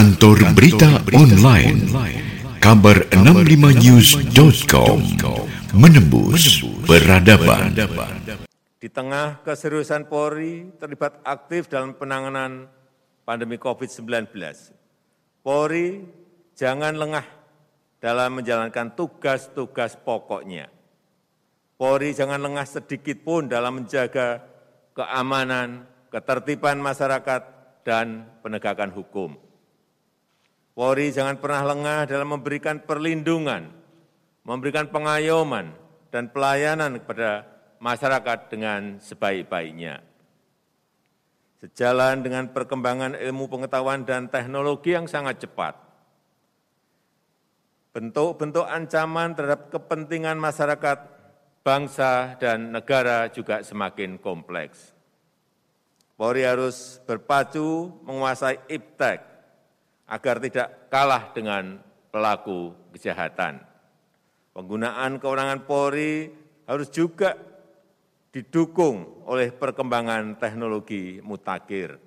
Kantor Berita Online Kabar 65news.com Menembus Peradaban Di tengah keseriusan Polri terlibat aktif dalam penanganan pandemi COVID-19, Polri jangan lengah dalam menjalankan tugas-tugas pokoknya. Polri jangan lengah sedikit pun dalam menjaga keamanan, ketertiban masyarakat, dan penegakan hukum. Polri jangan pernah lengah dalam memberikan perlindungan, memberikan pengayoman dan pelayanan kepada masyarakat dengan sebaik-baiknya. Sejalan dengan perkembangan ilmu pengetahuan dan teknologi yang sangat cepat, bentuk-bentuk ancaman terhadap kepentingan masyarakat, bangsa, dan negara juga semakin kompleks. Polri harus berpacu menguasai iptek agar tidak kalah dengan pelaku kejahatan. Penggunaan kewenangan Polri harus juga didukung oleh perkembangan teknologi mutakhir.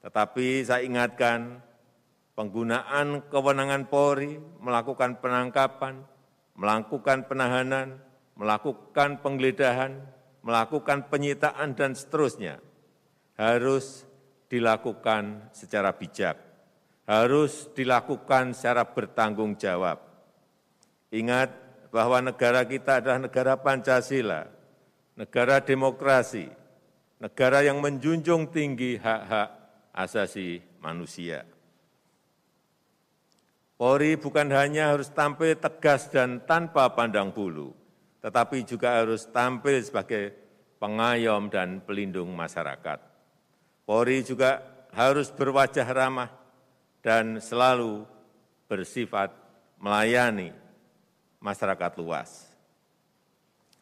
Tetapi saya ingatkan, penggunaan kewenangan Polri melakukan penangkapan, melakukan penahanan, melakukan penggeledahan, melakukan penyitaan, dan seterusnya harus dilakukan secara bijak harus dilakukan secara bertanggung jawab. Ingat bahwa negara kita adalah negara Pancasila, negara demokrasi, negara yang menjunjung tinggi hak-hak asasi manusia. Polri bukan hanya harus tampil tegas dan tanpa pandang bulu, tetapi juga harus tampil sebagai pengayom dan pelindung masyarakat. Polri juga harus berwajah ramah, dan selalu bersifat melayani masyarakat luas.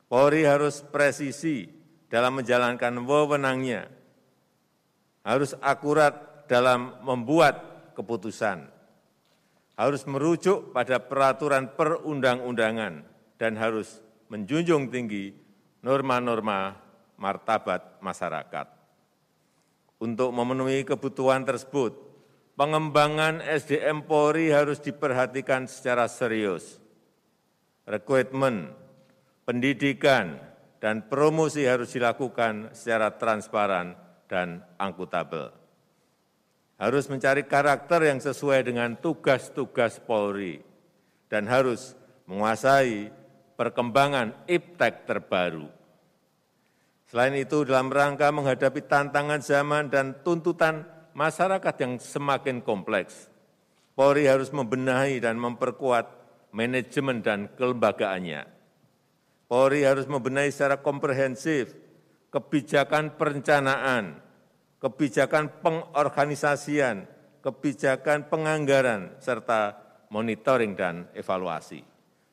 Polri harus presisi dalam menjalankan wewenangnya, harus akurat dalam membuat keputusan, harus merujuk pada peraturan perundang-undangan, dan harus menjunjung tinggi norma-norma martabat masyarakat. Untuk memenuhi kebutuhan tersebut, pengembangan sdm polri harus diperhatikan secara serius rekrutmen pendidikan dan promosi harus dilakukan secara transparan dan akuntabel harus mencari karakter yang sesuai dengan tugas-tugas polri dan harus menguasai perkembangan iptek terbaru. Selain itu, dalam rangka menghadapi tantangan zaman dan tuntutan masyarakat yang semakin kompleks, Polri harus membenahi dan memperkuat manajemen dan kelembagaannya. Polri harus membenahi secara komprehensif kebijakan perencanaan, kebijakan pengorganisasian, kebijakan penganggaran, serta monitoring dan evaluasi.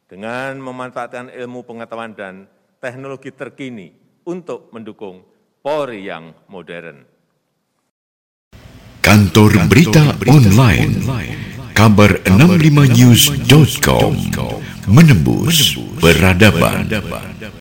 Dengan memanfaatkan ilmu pengetahuan dan teknologi terkini untuk mendukung Polri yang modern. Kantor Berita Online. Kabar 65news.com Menembus Peradaban